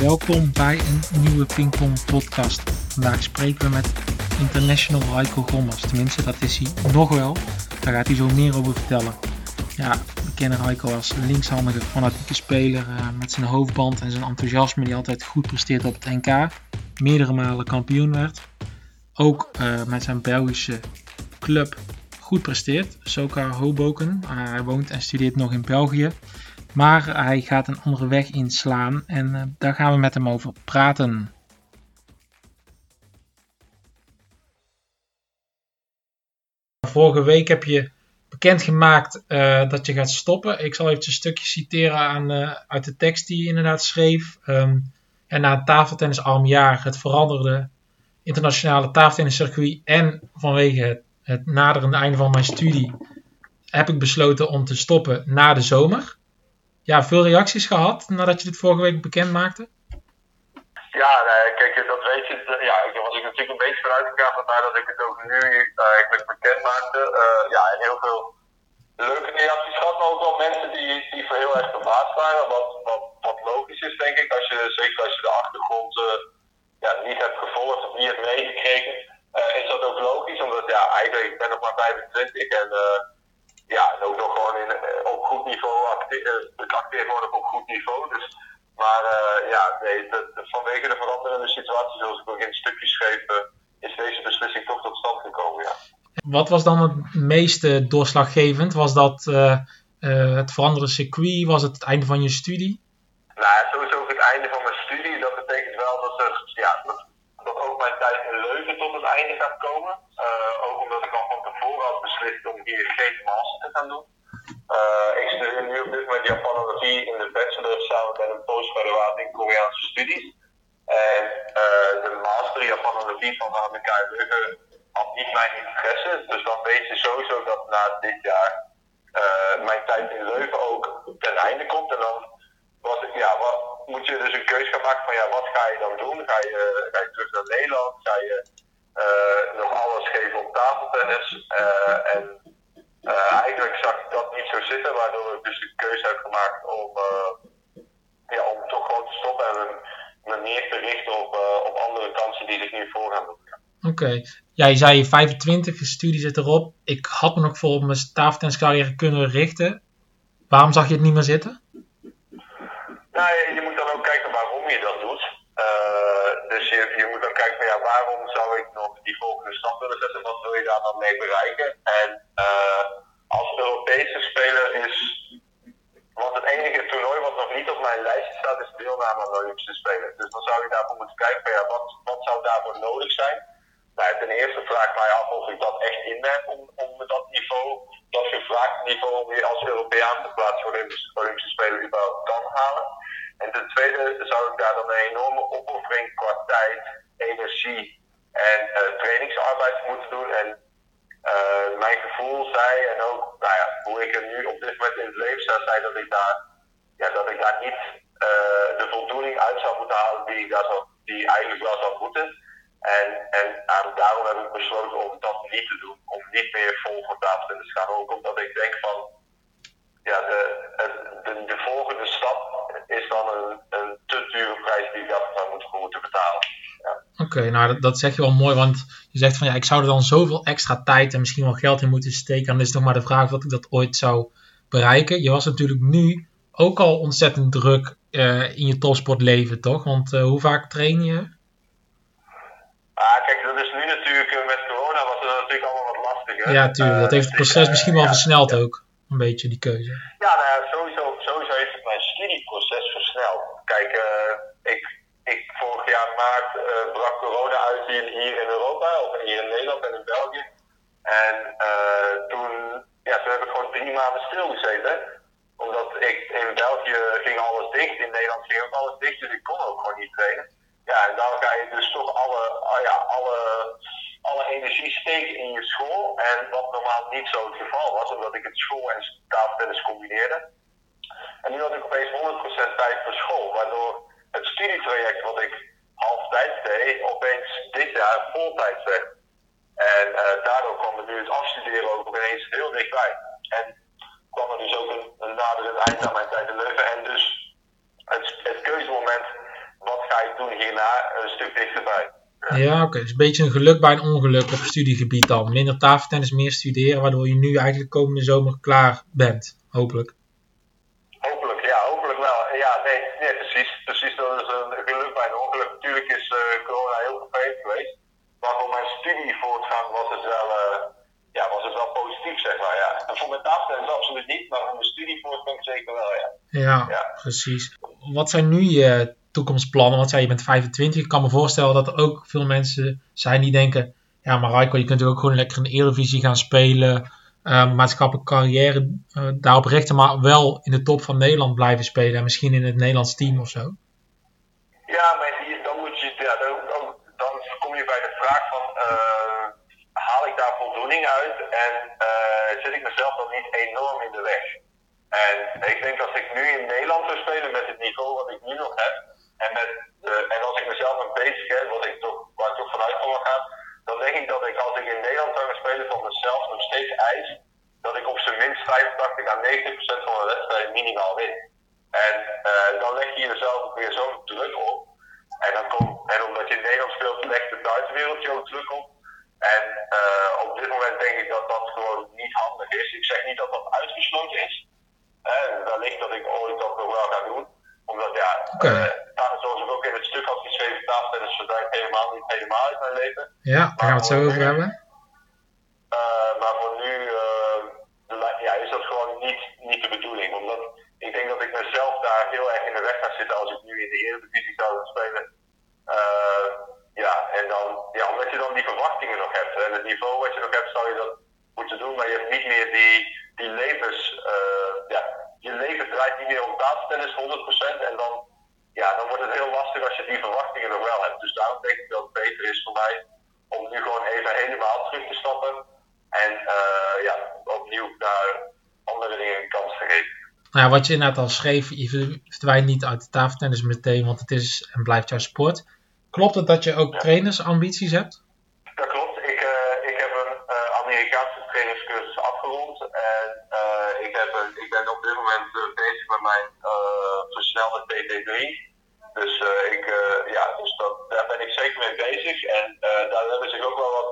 Welkom bij een nieuwe Pingpong podcast. Vandaag spreken we met International Raiko Gommers. Tenminste, dat is hij nog wel. Daar gaat hij zo meer over vertellen. Ja, we kennen Raiko als linkshandige fanatieke speler uh, met zijn hoofdband en zijn enthousiasme die altijd goed presteert op het NK. Meerdere malen kampioen werd. Ook uh, met zijn Belgische club goed presteert. Soka Hoboken. Uh, hij woont en studeert nog in België. Maar hij gaat een andere weg inslaan en uh, daar gaan we met hem over praten. Vorige week heb je bekendgemaakt uh, dat je gaat stoppen. Ik zal even een stukje citeren aan, uh, uit de tekst die je inderdaad schreef. Um, en na het tafeltennisarmjaar, het veranderde internationale tafeltenniscircuit en vanwege het naderende einde van mijn studie heb ik besloten om te stoppen na de zomer ja, veel reacties gehad nadat je dit vorige week bekend maakte? Ja, kijk, dat weet je. Ja, ik was ik natuurlijk een beetje vanuit gegaan vandaar dat ik het ook nu eigenlijk bekend maakte. Uh, ja, en heel veel leuke reacties gehad, maar ook wel mensen die, die voor heel erg verbaasd waren. Wat, wat, wat logisch is, denk ik, als je, zeker als je de achtergrond uh, ja, niet hebt gevolgd of niet hebt meegekregen. is dat ook logisch, omdat ja, eigenlijk, ik ben nog maar 25 en ja, en ook nog gewoon in, op goed niveau acteerd worden op goed niveau. Dus, maar uh, ja, nee, de, de, vanwege de veranderende situatie, zoals ik ook in het stukje schreef, is deze beslissing toch tot stand gekomen. Ja. Wat was dan het meeste doorslaggevend? Was dat uh, het veranderde circuit? Was het het einde van je studie? Nou, sowieso het einde van mijn studie. Dat betekent wel dat, er, ja, dat, dat ook mijn tijd in Leuven tot het einde gaat komen. ook omdat ik al van om hier geen master te gaan doen. Uh, ik studeer nu op dit moment Japanologie in de bachelor samen met een postgraduaat in Koreaanse studies. En uh, de master Japanologie van HBK Leuven had niet mijn interesse. Dus dan weet je sowieso dat na dit jaar mijn tijd in Leuven ook ten einde komt. En dan ja, wat, moet je dus een keuze gaan maken van ja, wat ga je dan doen? Ga je, ga je terug naar Nederland? Ga je nog alles geven op tafeltennis? en uh, eigenlijk zag ik dat niet zo zitten, waardoor ik dus de keuze heb gemaakt om, ja, om toch gewoon te stoppen en me meer te richten op, op andere kansen die zich nu voor gaan doen. Oké, okay. ja, je zei 25, de studie zit erop. Ik had me nog voor op mijn tafeltenniscarrière kunnen richten. Waarom zag je het niet meer zitten? Nou, je, je moet dan ook kijken waarom je dat doet. Dus je, je moet dan kijken van ja, waarom zou ik nog die volgende stap willen zetten? Wat wil je daar dan mee bereiken? En uh, als Europese speler is, want het enige toernooi wat nog niet op mijn lijstje staat, is deelname aan de Olympische Spelen. Dus dan zou je daarvoor moeten kijken van ja, wat, wat zou daarvoor nodig zijn? Nou, ten eerste vraag ik mij af of ik dat echt in heb om, om dat niveau, dat gevraagde niveau om je als Europeaan te plaatsen voor de Olympische, Olympische Spelen überhaupt kan halen. En ten tweede zou ik daar dan een enorme opoffering qua tijd, energie en uh, trainingsarbeid moeten doen. En uh, mijn gevoel zei, en ook nou ja, hoe ik er nu op dit moment in het leven sta, zei dat ik daar, ja, dat ik daar niet uh, de voldoening uit zou moeten halen die, ik daar zou, die eigenlijk wel zou moeten. En, en daarom heb ik besloten om dat niet te doen. Om niet meer vol voor tafeltennis te gaan. Ook omdat ik denk van, ja, de, de volgende stap is dan een, een te dure prijs die ik daarvoor zou moeten, moeten betalen. Ja. Oké, okay, nou dat, dat zeg je wel mooi, want je zegt van ja, ik zou er dan zoveel extra tijd en misschien wel geld in moeten steken. En dan is nog maar de vraag of ik dat ooit zou bereiken. Je was natuurlijk nu ook al ontzettend druk uh, in je topsportleven, toch? Want uh, hoe vaak train je? Ah, kijk, dat is nu natuurlijk uh, met corona was het natuurlijk allemaal wat lastiger. Ja, tuurlijk. dat heeft het proces misschien wel versneld ook. Een beetje die keuze. Ja, nou ja, sowieso, sowieso heeft het mijn studieproces versneld. Kijk, ik, ik vorig jaar maart uh, brak corona uit hier, in Europa, of hier in Nederland en in België. En uh, toen, ja, toen heb ik gewoon drie maanden stilgezeten. Omdat ik in België ging alles dicht, in Nederland ging ook alles dicht, dus ik kon ook gewoon niet trainen. Ja, en dan ga je dus toch alle, uh, ja, alle, alle energie steken in je school. En wat normaal niet zo het geval was, omdat ik het school en tafeltennis combineerde. En nu had ik opeens 100% tijd voor school, waardoor het studietraject wat ik halftijds deed, opeens dit jaar voltijds werd. En uh, daardoor kwam er nu het afstuderen ook ineens heel dichtbij. En kwam er dus ook een, een naderend eind aan mijn tijd in Leuven. En dus het, het keuzemoment wat hierna een stuk dichterbij. Ja, oké. Dus een beetje een geluk bij een ongeluk op studiegebied dan. Minder tafeltennis, meer studeren, waardoor je nu eigenlijk komende zomer klaar bent. Hopelijk, ja, hopelijk wel. Ja, nee, nee precies. Precies, dat is een geluk bij een ongeluk. Natuurlijk is uh, corona heel vervelend geweest. Maar voor mijn studievoortgang was het wel, uh, ja, was het wel positief, zeg maar. Ja. En voor mijn tafeltennis absoluut niet, maar voor mijn studievoortgang zeker wel, ja. Ja, ja. Precies. Wat zijn nu je toekomstplannen? Want zei je bent 25. Ik kan me voorstellen dat er ook veel mensen zijn die denken: ja, maar Raiko, je kunt ook gewoon lekker in de Eredivisie gaan spelen. Uh, maatschappelijke carrière uh, daarop richten, maar wel in de top van Nederland blijven spelen. En misschien in het Nederlands team of zo. Ja, maar dan, moet je, dan, dan, kom je bij de vraag van: uh, haal ik daar voldoening uit en zit ik mezelf dan niet enorm in de weg? En ik denk dat ik nu in Nederland zou spelen met het niveau wat ik nu nog heb, en, met, en als ik mezelf een bezig heb, wat ik toch, waar ik toch vanuit wil gaan, dan denk ik dat ik als ik in Nederland zou gaan spelen van mezelf nog steeds eis dat ik op zijn minst 85 à 90% van mijn wedstrijd minimaal win. En uh, dan leg je jezelf weer zo'n druk op. En, dan komt, en omdat je in Nederland speelt, legt de buitenwereld je ook druk op. En uh, op dit moment denk ik dat dat gewoon niet handig is. Ik zeg niet dat dat uitgesloten is. Uh, wellicht dat ik ooit dat nog wel ga doen. Omdat ja, okay zoals ik ook in het stuk had geschreven, tafeltennis verdwijnt helemaal niet helemaal uit mijn leven. Ja, daar gaan we het zo over hebben. Uh, maar voor nu uh, ja, is dat gewoon niet, niet de bedoeling. Omdat ik denk dat ik mezelf daar heel erg in de weg ga zitten als ik nu in de Eredivisie zou spelen. Uh, ja, en dan, ja, omdat je dan die verwachtingen nog hebt. En het niveau wat je nog hebt, zou je dat moeten doen. Maar je hebt niet meer die, die levens. ja, je leven draait niet meer om tafeltennis 100%. En dan ja, dan wordt het heel lastig als je die verwachtingen nog wel hebt. Dus daarom denk ik dat het beter is voor mij om nu gewoon even helemaal terug te stappen. En uh, ja, opnieuw naar andere dingen een kans te geven. Nou ja, wat je inderdaad al schreef, je verdwijnt niet uit de tafeltennis meteen, want het is en blijft jouw sport. Klopt het dat je ook ja. trainersambities hebt? Dat klopt. Ik, uh, ik heb een uh, Amerikaanse trainerscursus afgerond. Mijn versnelde PT3. Dus, uh, ik, uh, ja, dus dat, daar ben ik zeker mee bezig. En daar hebben zich ook wel wat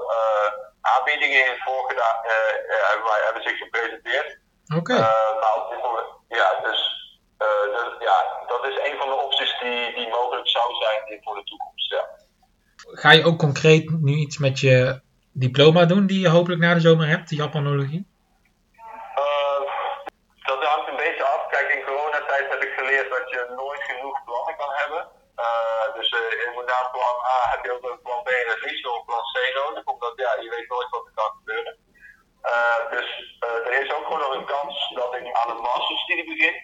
aanbiedingen in voorgedaan, hebben, zich gepresenteerd. Oké. Okay. ja, dus, dus, ja, dat is een van de opties die, die mogelijk zou zijn voor de toekomst. Ja. Ga je ook concreet nu iets met je diploma doen die je hopelijk na de zomer hebt, de Japanologie? dat hangt een beetje af. Kijk, in coronatijd heb ik geleerd dat je genoeg plannen kan hebben. Uh, dus uh, inderdaad, plan A heb je ook plan B en liefst nog een plan C nodig, omdat ja, je weet nooit wat er kan gebeuren. Uh, dus er is ook gewoon nog een kans dat ik aan een masterstudie begin.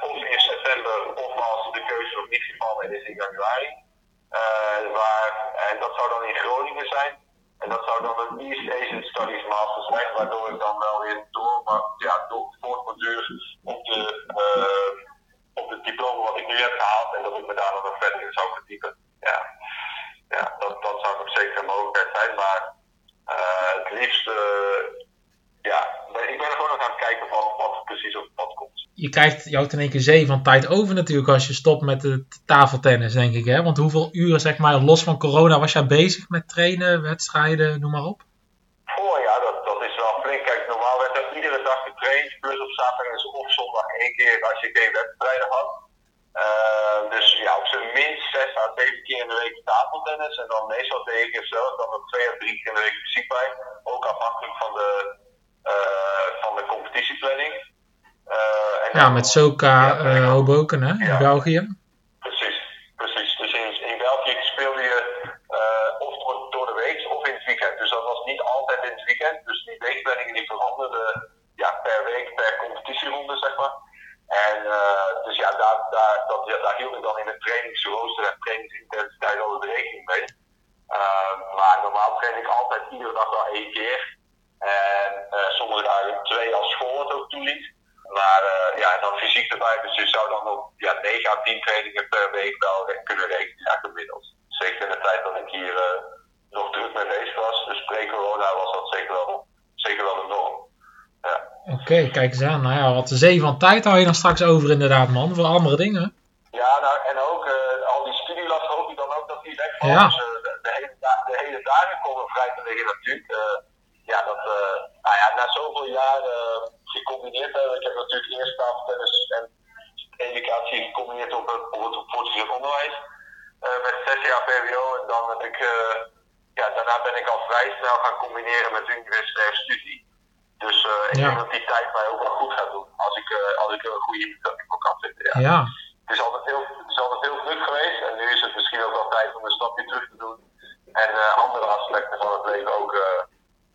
of in september, of als de keuze nog niet gevallen is in januari. waar, en dat zou dan in Groningen zijn. En dat zou dan een East Asian Studies Master zijn, waardoor ik dan wel weer door, maar ja, door, voortborduur op de op het diploma wat ik nu heb gehaald en dat ik me daar nog verder in zou verdiepen. Ja, ja dat, dat zou nog zeker een mogelijkheid zijn, maar uh, het liefst, uh, ja, ik ben er gewoon nog aan het kijken van wat precies op het pad komt. Je krijgt, houdt in één keer zee van tijd over natuurlijk als je stopt met het tafeltennis, denk ik. Hè? Want hoeveel uren, zeg maar, los van corona was jij bezig met trainen, wedstrijden, noem maar op? Oh ja, dat, dat is wel flink. Kijk, normaal werd er iedere dag getraind, plus op zaterdag of zondag één keer als je geen wedstrijden had. Uh, dus ja, op zijn minst zes à zeven keer in de week tafeltennis. En dan meestal tegen keer zelf, dan nog twee à drie keer in de week fysiek bij. Ook afhankelijk van de, uh, van de competitieplanning. Uh, ja, met Soka ja, Hoboken hè, in. België. Precies, precies. Dus in, in België speelde je of door, door, de week of in het weekend. Dus dat was niet altijd in het weekend. Dus die weekplanningen die veranderden ja, per week, per competitieronde, zeg maar. En uh, dus ja, daar, daar, dat, ja, daar hield ik dan in het trainingsrooster en trainingsintensiteit al de rekening mee. Uh, maar normaal train ik altijd iedere dag wel één keer. En uh, sommige dagen twee als school het ook toeliet. Maar ja, en dan fysiek erbij, dus je zou dan op ja, 9 à 10 trainingen per week wel kunnen rekenen, ja, gemiddeld. Zeker in de tijd dat ik hier nog druk mee bezig was. Dus pre-corona was dat zeker wel, zeker wel de norm. Oké, okay, kijk eens aan. Nou ja, wat de zee van tijd hou je dan straks over inderdaad, man. Voor andere dingen. Ja, nou, en ook uh, al die studielast Ja. Dus, de, de, hele, de hele dagen komen vrij te liggen natuurlijk. ja, dat, nou ja, na zoveel jaren gecombineerd hebben. Ik heb natuurlijk eerst tafeltennis en educatie gecombineerd op het, op het voortgezet onderwijs. met zes jaar VWO en dan heb ik ja, daarna ben ik al vrij snel gaan combineren met universitaire studie. Dus uh, ik denk dat die tijd mij ook wel goed gaat doen als ik, uh, als ik er een goede invulling voor kan vinden. Ja. ja. Het, is altijd heel, het is altijd heel druk geweest en nu is het misschien ook wel tijd om een stapje terug te doen en uh, andere aspecten van het leven ook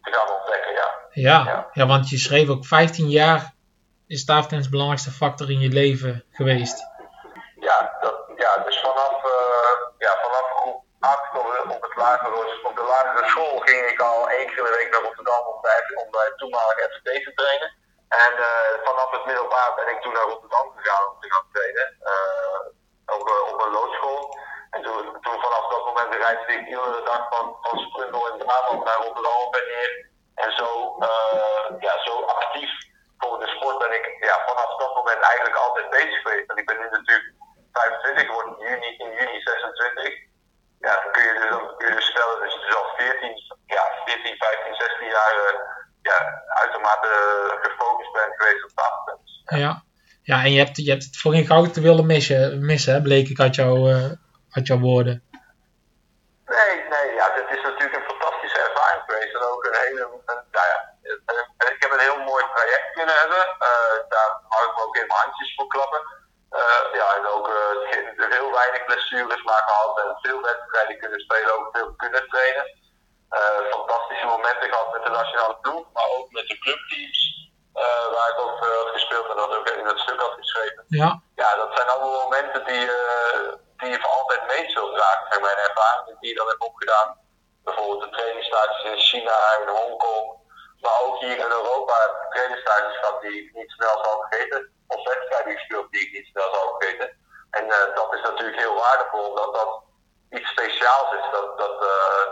te gaan ontdekken. Ja. Ja, ja. ja, want je schreef ook 15 jaar is tafeltennis de belangrijkste factor in je leven geweest. Ja, dat, ja dus vanaf, ja, vanaf groep 8 op, het op de lagere school ging ik al één keer in de week naar Rotterdam om bij, om bij toenmalige FCT te trainen. En uh, vanaf het middelbaar ben ik toen naar Rotterdam gegaan om te gaan trainen. Uh, op, op een loodschool. En toen, toen vanaf dat moment reisde ik iedere dag van, van Sprundel in Brabant naar Rotterdam op en neer. En zo, ja, zo actief voor de sport ben ik ja, vanaf dat moment eigenlijk altijd bezig geweest. En ik ben nu natuurlijk 25 geworden in juni, in juni 26 ja, dan kun je dus, dan kun je dus stellen dat je dus al 14, ja, 14 15, 16 jaar uh, ja, uitermate gefocust bent geweest op tafeltennis. Ja. ja. Ja, en je hebt, je hebt het voor geen goud te willen missen, missen hè, bleek ik uit, jou, uh, uit jouw woorden. Nee, nee, ja, dit is natuurlijk een fantastische ervaring geweest. En ook een hele, een, nou ja, ik heb een heel mooi traject kunnen hebben. Uh, daar mag ik me ook in mijn handjes voor klappen. Uh, ja, en ook uh, heel weinig blessures maar gehad en veel wedstrijden kunnen spelen, ook veel kunnen trainen. Uh, fantastische momenten gehad met de nationale ploeg, maar ook met de clubteams. waar ik ook veel had gespeeld en dat ook in het stuk had geschreven. Ja, ja dat zijn allemaal momenten die, die je voor altijd mee zult dragen. Zeg mijn ervaringen die je dan heb opgedaan. Bijvoorbeeld de trainingsstages in China en Hongkong. Maar ook hier in Europa trainingsstages gehad die ik niet snel zal vergeten of wedstrijden die ik niet snel zal vergeten. En uh, dat is natuurlijk heel waardevol, omdat dat iets speciaals is. Dat, dat, uh,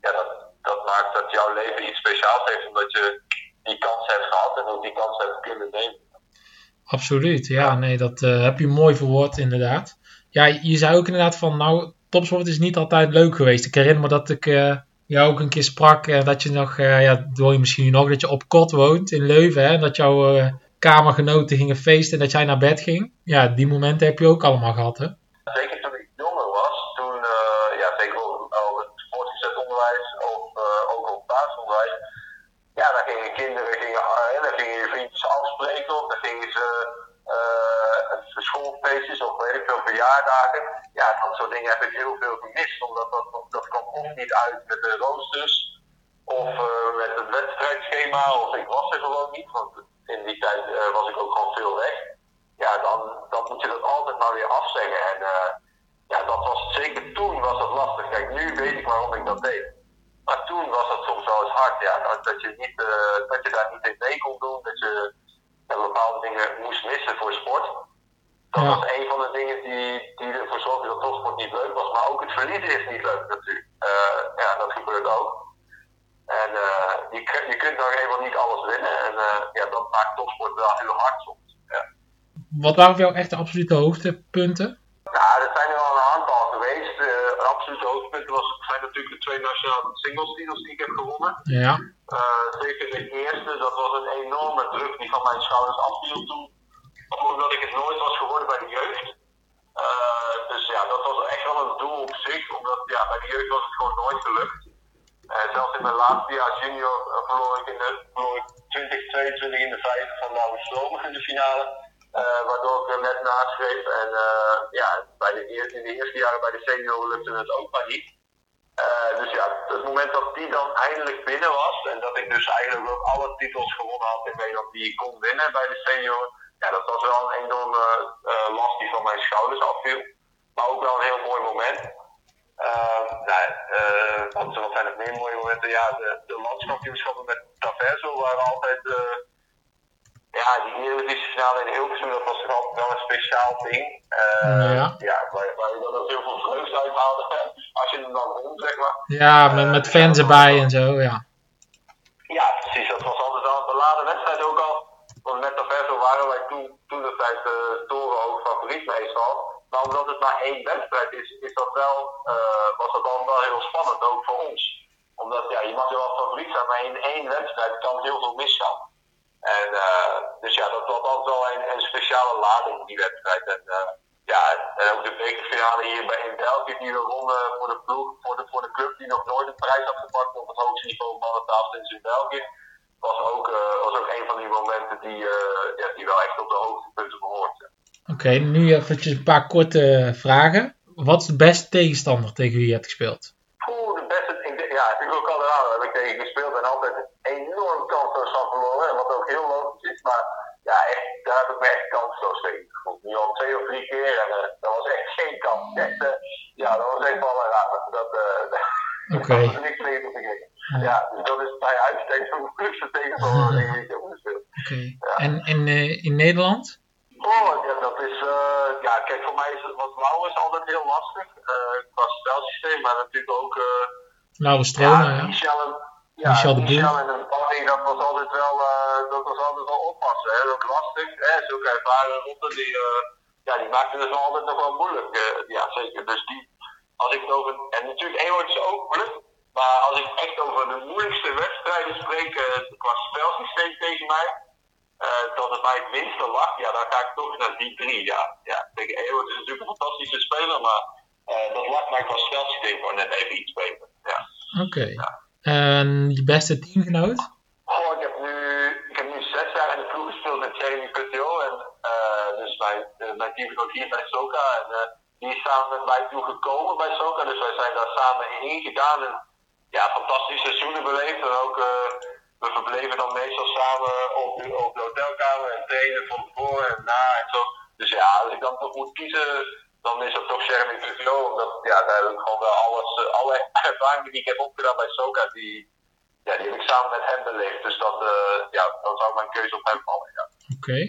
ja, dat, dat maakt dat jouw leven iets speciaals heeft, omdat je die kans hebt gehad en ook die kans hebt kunnen nemen. Absoluut, ja, nee, dat uh, heb je mooi verwoord inderdaad. Ja, je zei ook inderdaad van, nou, topsport is niet altijd leuk geweest. Ik herinner me dat ik jou ook een keer sprak, uh, dat je nog, uh, ja, door je misschien nog, dat je op Kot woont in Leuven, hè, dat jouw uh, kamergenoten gingen feesten en dat jij naar bed ging. Ja, die momenten heb je ook allemaal gehad, hè? Zeker toen ik jonger was, toen, uh, ja, zeker op het voortgezet onderwijs of uh, ook op basisonderwijs. Ja, dan gingen kinderen, gingen, uh, dan gingen je vriendjes afspreken of dan gingen ze schoolfeestjes of ik veel verjaardagen. Ja, dat soort dingen heb ik heel veel gemist, omdat dat, dat kwam of niet uit met de roosters of met het wedstrijdschema of ik was er gewoon niet. Want in die tijd uh, was ik ook gewoon veel weg. Ja, dan, dan moet je dat altijd maar weer afzeggen. En uh, ja, dat was zeker toen was dat lastig. Kijk, nu weet ik waarom ik dat deed. Maar toen was dat soms wel eens hard, ja. Dat, dat, je, niet, dat je daar niet in mee kon doen. Dat je bepaalde dingen moest missen voor sport. Dat was een van de dingen die, die ervoor zorgde dat topsport niet leuk was. Maar ook het verliezen is niet leuk natuurlijk. ja, dat gebeurt ook. En uh, je, je kunt nog eenmaal niet alles winnen. En uh, ja, dat maakt topsport wel heel hard soms. Ja. Wat waren voor jou echt de absolute hoogtepunten? Nou, er zijn er wel een aantal geweest. Uh, absolute hoogtepunten was, zijn natuurlijk de twee nationale singles titels die ik heb gewonnen. Ja. zeker de eerste, dat was een enorme druk die van mijn schouders afviel toen. Omdat ik het nooit was geworden bij de jeugd. dus ja, dat was echt wel een doel op zich. Omdat ja, bij de jeugd was het gewoon nooit gelukt. Zelfs in mijn laatste jaar junior uh, verloor ik in de verloor ik 2022 in de vijf van Laurens Slomer in de finale. Uh, waardoor ik er net naschreef. En ja, bij de in de eerste jaren bij de senior lukte het ook maar niet. dus ja, het moment dat die dan eindelijk binnen was. En dat ik dus eigenlijk ook alle titels gewonnen had in Nederland die ik kon winnen bij de senior. Ja, dat was wel een enorme last die van mijn schouders afviel. Maar ook wel een heel mooi moment. Uh, nou, uh, wat, wat zijn het meer mooie momenten? Ja, de, de landskampioenschappen met Taverso waren altijd. Uh, ja, die Eredivisie finale in Hilversum, dat was toch altijd wel een speciaal ding. ja, ja waar, waar, je dan ook heel veel vreugde uit haalde. Als je hem dan rond, zeg maar. Ja, met, met fans erbij en zo, ja. Ja, precies. Dat was altijd wel een beladen wedstrijd ook al. Want met Taverso waren wij toen, toen de tijd uh, Toren ook favoriet meestal. Maar omdat het maar één wedstrijd is, is dat wel, uh, was dat dan wel heel spannend, ook voor ons. Omdat ja, je mag wel favoriet zijn, maar in één wedstrijd kan heel veel misgaan. En uh, dus ja, dat was altijd wel een, een speciale lading, die wedstrijd. En uh, ja, en ook de bekerfinale hier bij in België, die we wonnen voor de ploeg, voor de, voor de club die nog nooit een prijs had gepakt op het hoogste niveau van de tafel in België. Was ook, uh, was ook een van die momenten die, uh, ja, die wel echt op de hoogtepunten behoort. Oké, okay, nu eventjes een paar korte vragen. Wat is de beste tegenstander tegen wie je hebt gespeeld? Oeh, de beste, ik, ja, ik ook Colorado heb ik tegen gespeeld en altijd enorm kansloos van verloren. Wat ook heel logisch is, maar ja, echt, daar heb ik me echt kansloos tegen gevoeld. Nu al twee of drie keer en uh, dat was echt geen kans. Echt, uh, ja, dat was echt wel een raar. Dat, uh, Oké. Okay. niks tegen te vergeten. Ja. dus dat is bij uitstek zo'n moeilijkste tegenstander tegen wie ik heb gespeeld. Oké. En, en in Nederland? Oh, ja, dat is, uh, ja, kijk, voor mij is het wat blauw is altijd heel lastig. Uh, qua spelsysteem, maar natuurlijk ook. Uh, Blauwe stromen, ja. Michel en, ja, Michel, de Michel en een Barry, dat was altijd wel, dat was altijd wel oppassen. Hè. Dat is lastig. Hè. Zulke ervaren rotten, die, ja, die maakten het wel altijd nog wel moeilijk. ja, zeker. Dus die, als ik het over. En natuurlijk, één is ook moeilijk. Maar als ik echt over de moeilijkste wedstrijden spreek qua spelsysteem tegen mij. Uh, dat het mij het minste lag, ja, dan ga ik toch naar die drie. Ja, ja. Tegen is natuurlijk een fantastische speler, maar uh, dat lag mij qua spelsysteem gewoon net even iets beter. Ja. Oké. Okay. Ja. En je beste teamgenoot? Oh, ik heb nu, ik heb nu zes jaar in de ploeg gespeeld met Jeremy Coutinho. En uh, dus mijn, mijn teamgenoot hier bij Soka. En die is samen met mij toe gekomen bij Soka. Dus wij zijn daar samen in gegaan. En ja, fantastische seizoenen beleefd. En ook we verbleven dan meestal samen op de, op de hotelkamer en trainen van tevoren en na en zo. Dus ja, als ik dan toch moet kiezen, dan is dat toch Jeremy Trujillo. Omdat ja, daar heb ik gewoon wel alles, alle ervaringen die ik heb opgedaan bij Soka, die, ja, die heb ik samen met hem beleefd. Dus dat, uh, ja, dan zou mijn keuze op hem vallen. Ja. Oké. Okay.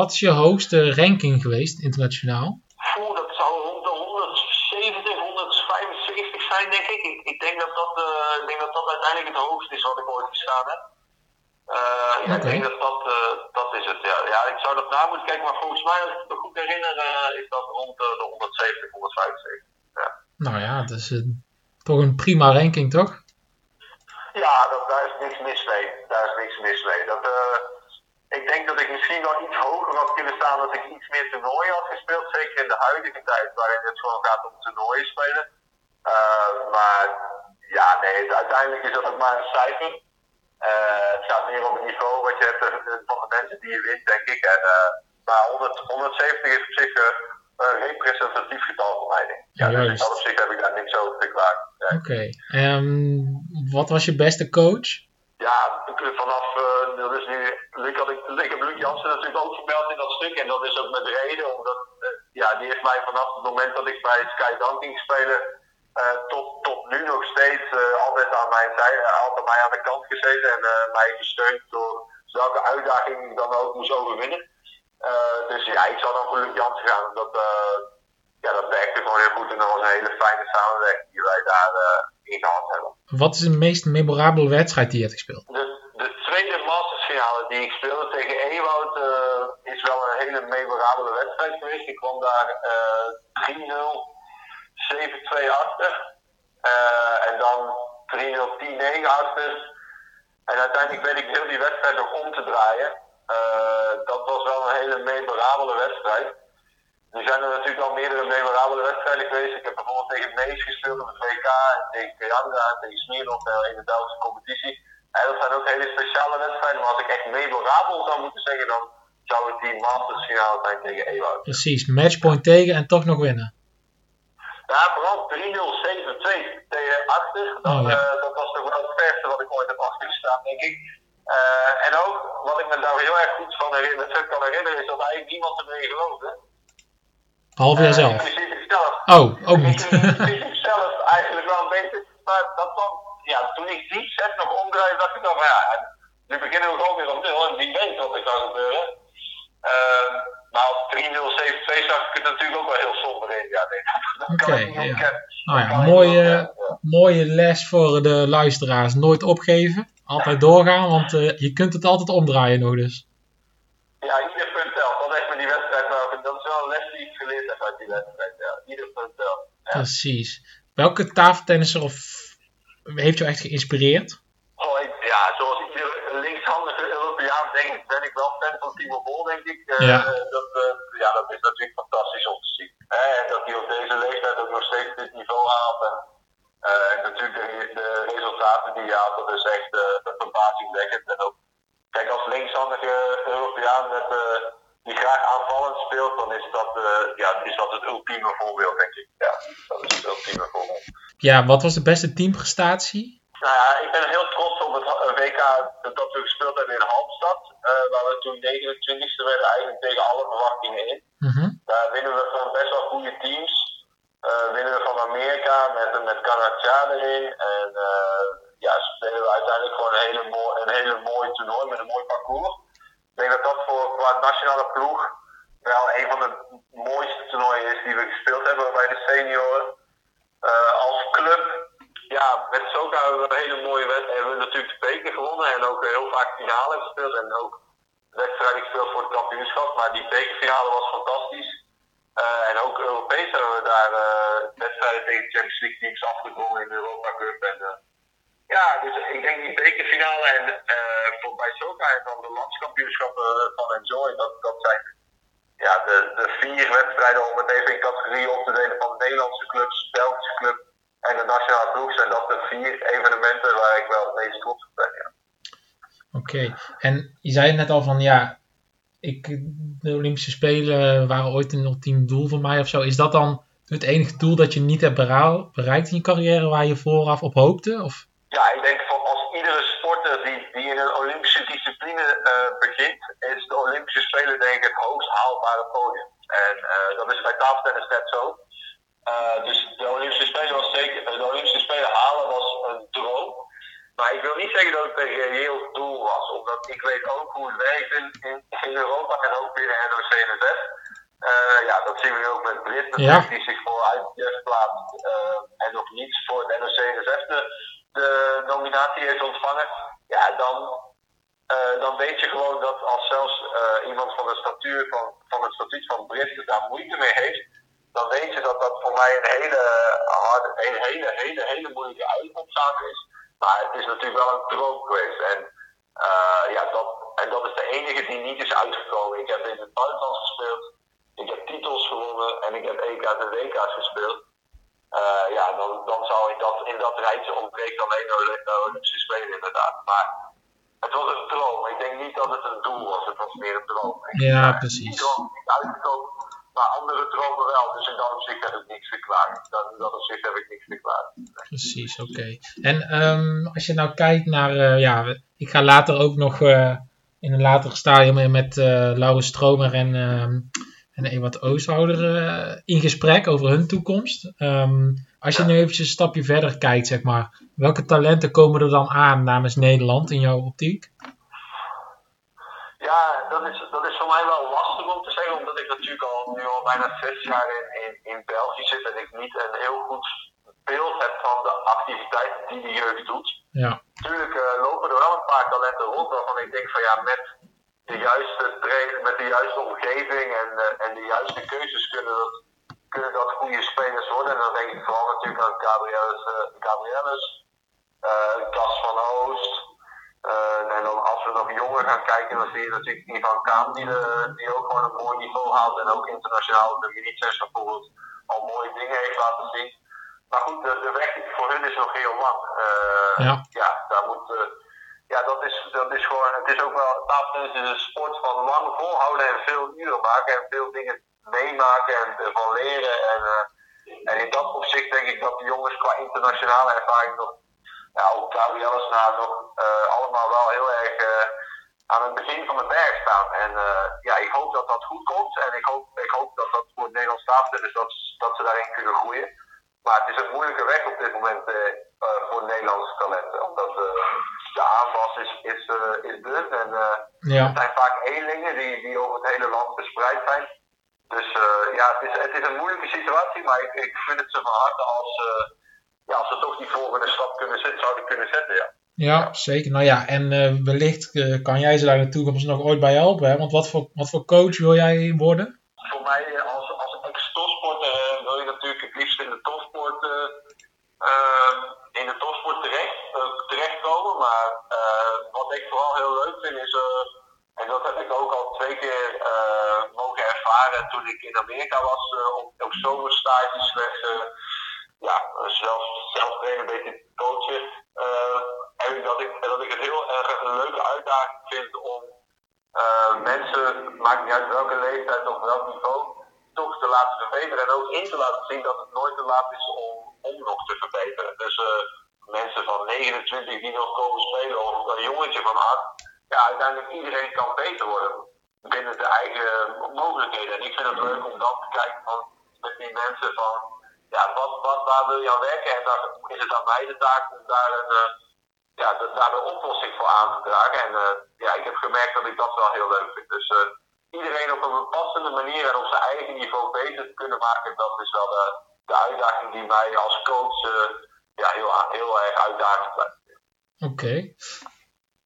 Wat is je hoogste ranking geweest internationaal? Oeh, dat zou rond de 170, 175 zijn, denk ik. Ik, ik denk, dat dat, uh, ik denk dat dat uiteindelijk het hoogste is wat ik ooit gestaan heb. Uh, ja, okay. ik denk dat dat, uh, dat is het. Ja. ja, ik zou dat na moeten kijken, maar volgens mij, als ik me goed herinner, is dat rond de 170, 175. Ja. Nou ja, dat is toch een prima ranking, toch? Ja, dat, daar is niks mis mee. Daar is niks mis mee. Dat, ik denk dat ik misschien wel iets hoger had kunnen staan als ik iets meer toernooien had gespeeld. Zeker in de huidige tijd, waarin het gewoon gaat om toernooien spelen. Maar ja, nee, uiteindelijk is dat ook maar een cijfer. Uh, het gaat meer om het niveau wat je hebt van de mensen die je wint, denk ik. En, uh, maar 100, 170 is op zich uh, een representatief getal voor mij. Denk ik. Ja, dus dat op zich heb ik daar niks over te klagen. Ja. Oké. Okay. Um, wat was je beste coach? Ja, vanaf, dat is nu, ik, had, ik, heb Luc Jansen natuurlijk ook gemeld in dat stuk. En dat is ook met reden, omdat ja, die heeft mij vanaf het moment dat ik bij Sky Dunking spelen uh, tot, tot nu nog steeds uh, altijd aan mijn zijde, altijd mij aan de kant gezeten en uh, mij gesteund door welke uitdaging ik dan ook moest overwinnen. dus ja, ik zou dan voor Luc Jansen gaan. Dat, ja, dat werkte gewoon heel goed en dat was een hele fijne samenwerking die wij daar in gehad hebben. Wat is de meest memorabele wedstrijd die je hebt gespeeld? De, de tweede mastersfinale die ik speelde tegen Ewout is wel een hele memorabele wedstrijd geweest. Ik kwam daar 3-0 7-2 achter. Uh, en dan 3-0 10-9 achter. En uiteindelijk weet ik heel die wedstrijd nog om te draaien. Uh, dat was wel een hele memorabele wedstrijd. Er zijn er natuurlijk al meerdere memorabele wedstrijden geweest. Ik heb bijvoorbeeld tegen Mees gespeeld op het WK, en tegen Kajanga en tegen Smirnov in de Duitse competitie. En dat zijn ook hele speciale wedstrijden, maar als ik echt memorabel zou moeten zeggen, dan zou het die Masters finale zijn tegen Ewout. Precies, matchpoint tegen en toch nog winnen. Ja, vooral 3-0, 7-2 tegen achter. Dat, oh, ja. uh, dat was toch wel het verste wat ik ooit heb afgestaan, denk ik. Uh, en ook, wat ik me daar heel erg goed van herinner, kan herinneren, is dat eigenlijk niemand erin geloofde. Behalve uh, zelf. zelf. Oh, ook niet. Ik zelf eigenlijk wel een beetje. Maar dat kwam, ja, toen ik die set nog omdraaide, dacht ik dan van ja, nu beginnen we gewoon weer op nul en wie weet wat er kan gebeuren. Uh, maar op 3-0, 7-2 zag ik het natuurlijk ook wel heel somber in. Ja, Oké, okay, ja. Nou ja, mooie, ja. mooie les voor de luisteraars. Nooit opgeven, altijd doorgaan, want uh, je kunt het altijd omdraaien nog dus. Ja, ieder punt telt. Dat is met die wedstrijd wel. Dat is wel een les die ik geleerd heb uit die wedstrijd. Precies. Welke tafeltennisser of heeft jou echt geïnspireerd? Oh, ja, zoals iedere linkshandige Europeaan denk ik, ben ik wel fan van Timo Bol, denk ik. Uh, ja. Dat, uh, ja, dat is natuurlijk fantastisch om te zien. En dat hij op deze leeftijd ook nog steeds dit niveau haalt. En, en natuurlijk de, de, resultaten die hij haalt, dat is echt verbazingwekkend. En ook, kijk, als linkshandige Europeaan met die graag aanvallend speelt, dan is dat, ja, is dat het ultieme voorbeeld, denk ik. Ja, dat is het ultieme voorbeeld. Ja, wat was de beste teamprestatie? Nou ja, ik ben heel trots op het WK dat we gespeeld hebben in Halmstad. Uh, waar we toen 29e werden, eigenlijk tegen alle verwachtingen in. Mm -hmm. Daar winnen we van best wel goede teams. Uh, winnen we van Amerika met, met Canada erin. En ja, spelen we uiteindelijk gewoon een hele, mooi, een hele mooi toernooi met een mooi parcours. Ik denk dat dat voor qua nationale ploeg wel een van de mooiste toernooien is die we gespeeld hebben bij de senioren. Uh, als club, ja, met Soka hebben we een hele mooie wedstrijd. Hebben we natuurlijk de beker gewonnen en ook heel vaak finale gespeeld. En ook wedstrijden gespeeld voor het kampioenschap. Maar die bekerfinale was fantastisch. Uh, en ook Europees hebben we daar uh, wedstrijden tegen Champions League teams afgedwongen in de Europa Cup. En, ja, dus ik denk die bekerfinale en uh, voor bij Soka en dan de landskampioenschappen van Enjoy, dat, dat zijn ja, de, de vier wedstrijden om het even in categorieën op te delen van de Nederlandse clubs, Belgische club en de nationale ploeg zijn dat de vier evenementen waar ik wel het meest trots op ben. Ja. Oké, okay. en je zei net al van ja, ik, de Olympische Spelen waren ooit een ultiem doel voor mij of zo. Is dat dan het enige doel dat je niet hebt bereikt in je carrière waar je vooraf op hoopte? Of? Ja, ik denk van als iedere sporter die, die in een Olympische discipline uh, begint, is de Olympische Spelen denk ik het hoogst haalbare podium. En uh, dat is bij tafeltennis net zo. Uh, dus de Olympische Spelen was zeker, de Olympische Spelen halen was een droom. Maar ik wil niet zeggen dat het een reëel doel was, omdat ik weet ook hoe het werkt in, Europa en ook binnen NOC-NSF. Uh, ja, dat zien we ook met Brit, ja. die zich voor ITF plaatst uh, en nog niet voor het NOC-NSF de, de nominatie heeft ontvangen. Ja, dan, uh, dan weet je gewoon dat als zelfs iemand van de statuur van, van het statuut van Brit daar moeite mee heeft, dan weet je dat dat voor mij een hele harde, een hele, hele, hele moeilijke uitkomstzaak is. Maar het is natuurlijk wel een droom geweest. En, uh, ja, dat, en dat is de enige die niet is uitgekomen. Ik heb in het buitenland gespeeld. Ik heb titels gewonnen en ik heb EK's en WK's gespeeld. Uh, ja, dan, dan zou in dat, in dat rijtje ontbreekt alleen de Olympische Spelen inderdaad. Maar het was een droom. Ik denk niet dat het een doel was. Het was meer een droom. Ja, precies. Niet uitgekomen. Maar andere dromen wel. Dus in dat opzicht heb ik niks verklaard. In dat opzicht heb ik niks verklaard. Precies, oké. Okay. En um, als je nou kijkt naar, uh, ja, ik ga later ook nog uh, in een later stadium met uh, Laurens Stromer en, en Ewart Oosterhouder in gesprek over hun toekomst. Um, als je nu eventjes een stapje verder kijkt, zeg maar, welke talenten komen er dan aan namens Nederland in jouw optiek? Ja, dat is, dat is voor mij wel lastig om te zeggen, omdat ik natuurlijk al nu al bijna zes jaar in, in, in België zit en ik niet een heel goed beeld heb van de activiteiten die de jeugd doet. Ja. Natuurlijk uh, lopen er wel een paar talenten rond waarvan ik denk van ja, met de juiste training, met de juiste omgeving en, uh, en de juiste keuzes kunnen dat, kunnen dat goede spelers worden. En dan denk ik vooral natuurlijk aan Gabrielus, uh, Gabrielus Cas van Oost. Uh, en dan als we nog jonger gaan kijken, dan zie je natuurlijk Ivan Kaan, die, de, die ook gewoon een mooi niveau haalt. En ook internationaal de Militses bijvoorbeeld al mooie dingen heeft laten zien. Maar goed, de, de weg voor hun is nog heel lang. Uh, ja. ja, daar moet. Ja, dat is, dat is gewoon. Het is ook wel. Tafeltennis is een sport van lang volhouden en veel uren maken. En veel dingen meemaken en van leren. En, en in dat opzicht denk ik dat de jongens qua internationale ervaring nog ja, ook Gabriel's na nog uh, allemaal wel heel erg uh, aan het begin van de berg staan. En uh, ja, ik hoop dat dat goed komt. En ik hoop, ik hoop dat dat voor het Nederlands tafeltennis, dus dat, dat ze daarin kunnen groeien. Maar het is een moeilijke weg op dit moment voor Nederlandse talenten. Omdat de aanwas is, is, is dun. En ja. het zijn vaak eenlingen die, die over het hele land verspreid zijn. Dus ja, het is, het is een moeilijke situatie, maar ik, ik vind het ze van harte als ze toch die volgende stap kunnen zetten, zouden kunnen zetten. Ja. Ja, zeker. Nou ja, en eh, wellicht eh, kan jij ze daar in de toekomst nog ooit bij helpen. Want wat voor, wat voor coach wil jij worden? Voor mij eh, als, als ex-topsporter wil je natuurlijk het liefst in de topsport, ehm, in de topsport terecht, terechtkomen. Maar wat ik vooral heel leuk vind is, en dat heb ik ook al twee keer mogen ervaren toen ik in Amerika was, op, op zomerstages werd ja, zelf, zelf trainen, een beetje coachen. en dat ik, dat ik het heel erg een leuke uitdaging vind om mensen, maakt niet uit welke leeftijd of welk niveau, toch te laten verbeteren. En ook in te laten zien dat het nooit te laat is om, om nog te verbeteren. Dus mensen van 29 die nog komen spelen of een jongetje van 8. Ja, uiteindelijk iedereen kan beter worden binnen de eigen mogelijkheden. En ik vind het leuk om dan te kijken van, met die mensen van, ja, wat, wat, waar wil je aan werken? En dan is het aan mij de taak om daar een, uh, ja, daar een oplossing voor aan te dragen. En uh, ja, ik heb gemerkt dat ik dat wel heel leuk vind. Dus iedereen op een passende manier en op zijn eigen niveau beter te kunnen maken, dat is wel de, de uitdaging die mij als coach ja, heel, heel erg uitdagend blijft. Oké.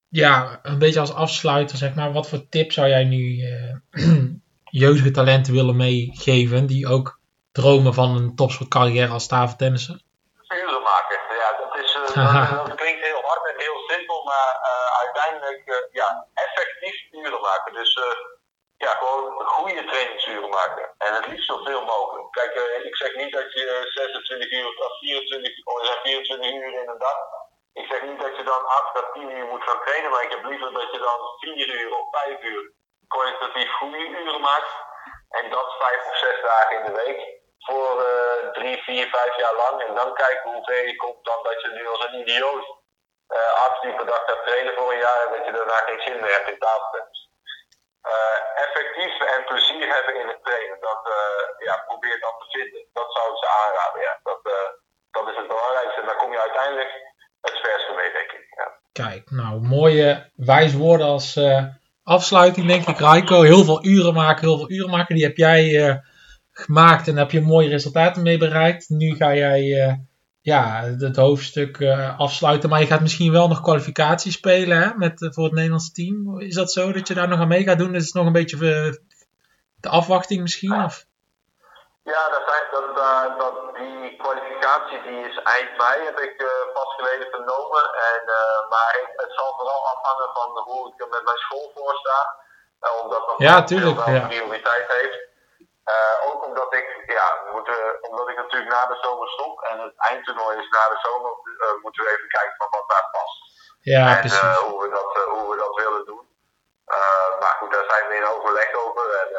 Ja, een beetje als afsluiter, zeg maar, wat voor tip zou jij nu uh, jeugdige talenten willen meegeven die ook dromen van een topsportcarrière als tafeltennisser? Uren maken, ja, dat, is, uh, dat, dat, klinkt heel hard en heel simpel, maar uiteindelijk ja, effectief uren maken. Dus ja, gewoon goede trainingsuren maken. En het liefst zoveel mogelijk. Kijk, uh, ik zeg niet dat je 26 uur of 24, oh, 24 uur in een dag. Ik zeg niet dat je dan 8 à 10 uur moet gaan trainen, maar ik heb liever dat je dan 4 uur of 5 uur kwalitatief goede uren maakt. En dat 5 of 6 dagen in de week. Voor 3, 4, 5 jaar lang. En dan kijken hoe ver je komt dan dat je nu als een idioot uh, 8 uur per dag gaat trainen voor een jaar en dat je daarna geen zin meer hebt in tafeltennis. Uh, effectief en plezier hebben in het trainen. Dat, ja, probeer dat te vinden. Dat zou ik ze aanraden. Ja. Dat, dat is het belangrijkste. En daar kom je uiteindelijk het verste mee, denk ik. Ja. Kijk, nou, mooie wijze woorden als afsluiting, denk ik, Raiko. Heel veel uren maken, heel veel uren maken. Die heb jij gemaakt en heb je mooie resultaten mee bereikt. Nu ga jij ja, het hoofdstuk uh, afsluiten. Maar je gaat misschien wel nog kwalificatie spelen hè, met, uh, voor het Nederlandse team. Is dat zo dat je daar nog aan mee gaat doen? Is het nog een beetje de afwachting misschien? Of? Ja, dat, zijn, dat, dat, die kwalificatie die is eind mei, heb ik pas geleden vernomen. En, maar het zal vooral afhangen van hoe ik er met mijn school voor sta. omdat dat ja, tuurlijk, ja. prioriteit heeft. Uh, ook omdat ik, ja, moeten, omdat ik natuurlijk na de zomer stop en het eindtoernooi is na de zomer, uh, moeten we even kijken van wat daar past. Ja, en precies. Uh, hoe, we dat, hoe we dat willen doen. maar goed, daar zijn we in overleg over en,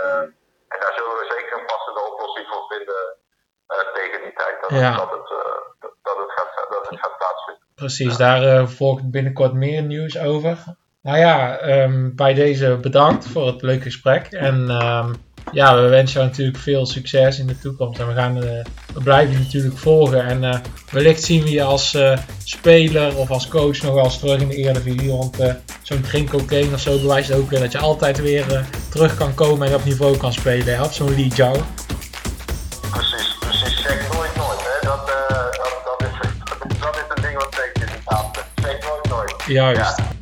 en daar zullen we zeker een passende oplossing voor vinden tegen die tijd dat, ja. het, dat, het, dat, het, gaat, dat het gaat plaatsvinden. Precies, ja. daar volgt binnenkort meer nieuws over. Nou ja, um, bij deze bedankt voor het leuke gesprek en... Um, ja, we wensen jou natuurlijk veel succes in de toekomst. En we, gaan, uh, we blijven je natuurlijk volgen. En uh, wellicht zien we je als uh, speler of als coach nog wel eens terug in de Eredivisie. Want zo'n Trinko Kane of zo bewijst ook weer dat je altijd weer terug kan komen en op niveau kan spelen. Hè? Op zo'n Lee Jou. Precies, precies. Zeg nooit nooit. Hè? Dat, dat, dat, is, dat is een ding wat in de tafel. Zeg nooit nooit. Juist. Ja.